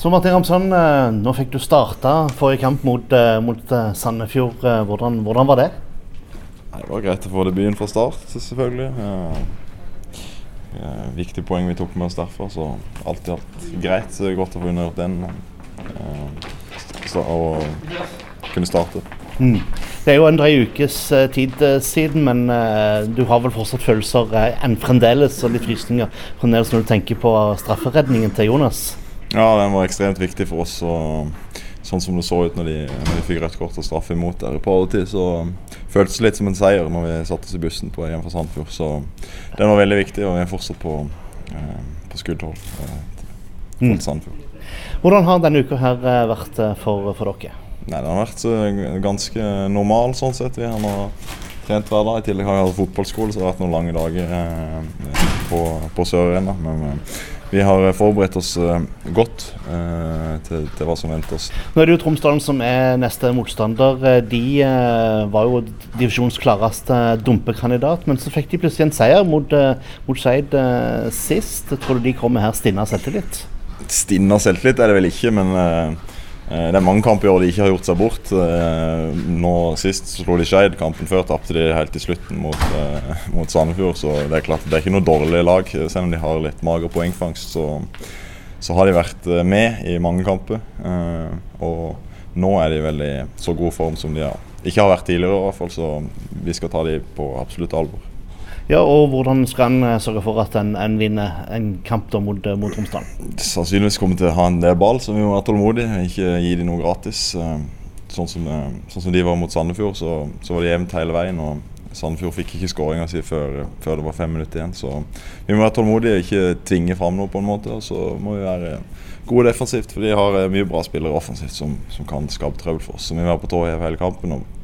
Så Martin Ramsson, eh, nå fikk du starta forrige kamp mot, eh, mot eh, Sandefjord. Hvordan, hvordan var det? Det var greit å få debuten fra start, selvfølgelig. Ja, viktig poeng vi tok med oss derfor, så alt i alt greit. Så godt å få unnagjort den. eh, og kunne starte. Mm. Det er jo en drøy ukes tid siden, men du har vel fortsatt følelser enn fremdeles og litt frysninger fremdeles når du tenker på strafferedningen til Jonas? Ja, den var ekstremt viktig for oss. og Sånn som det så ut når de, når de fikk rødt kort og straffe imot der i paretid, så føltes det litt som en seier når vi satte oss i bussen på hjem fra Sandfjord. Så den var veldig viktig, og vi er fortsatt på, eh, på skuddhold eh, Sandfjord. mot Sandefjord. Hvordan har denne uka her eh, vært eh, for, for dere? Nei, den har vært eh, ganske normal sånn sett. Vi har trent hver dag. I tillegg har jeg hatt fotballskole, så det har vært noen lange dager eh, på, på Sør-Arena. Men vi har forberedt oss eh, godt eh, til, til hva som venter oss. Nå er det jo Tromsdalen som er neste motstander. Eh, De eh, var jo divisjonens klareste dumpekandidat, men så fikk de plutselig en seier mot, eh, mot Skeid eh, sist. Tror du de kommer her stinne av selvtillit? Stinna selvtillit er det vel ikke, men eh, eh, det er mange kamper i år de ikke har gjort seg bort. Eh, nå Sist så slo de Skeid. Kampen før tapte de helt til slutten mot, eh, mot Sandefjord. Så det er klart det er ikke noe dårlig lag. Selv om de har litt mager poengfangst, så, så har de vært eh, med i mange kamper. Eh, og nå er de vel i så god form som de har. ikke har vært tidligere, i hvert fall, så vi skal ta de på absolutt alvor. Ja, og hvordan skal en eh, sørge for at en, en vinner en kamp da mot, eh, mot Romsdal? sannsynligvis kommer til å ha en del ball, så vi må være tålmodige. Ikke gi dem noe gratis. Eh, Sånn som, sånn som de var mot Sandefjord, så, så var det jevnt hele veien. og Sandefjord fikk ikke skåringa si før, før det var fem minutter igjen. Så vi må være tålmodige, ikke tvinge fram noe på en måte. Og så må vi være gode defensivt, for de har mye bra spillere offensivt som, som kan skape trøbbel for oss. Så vi må være på tå hev hele kampen og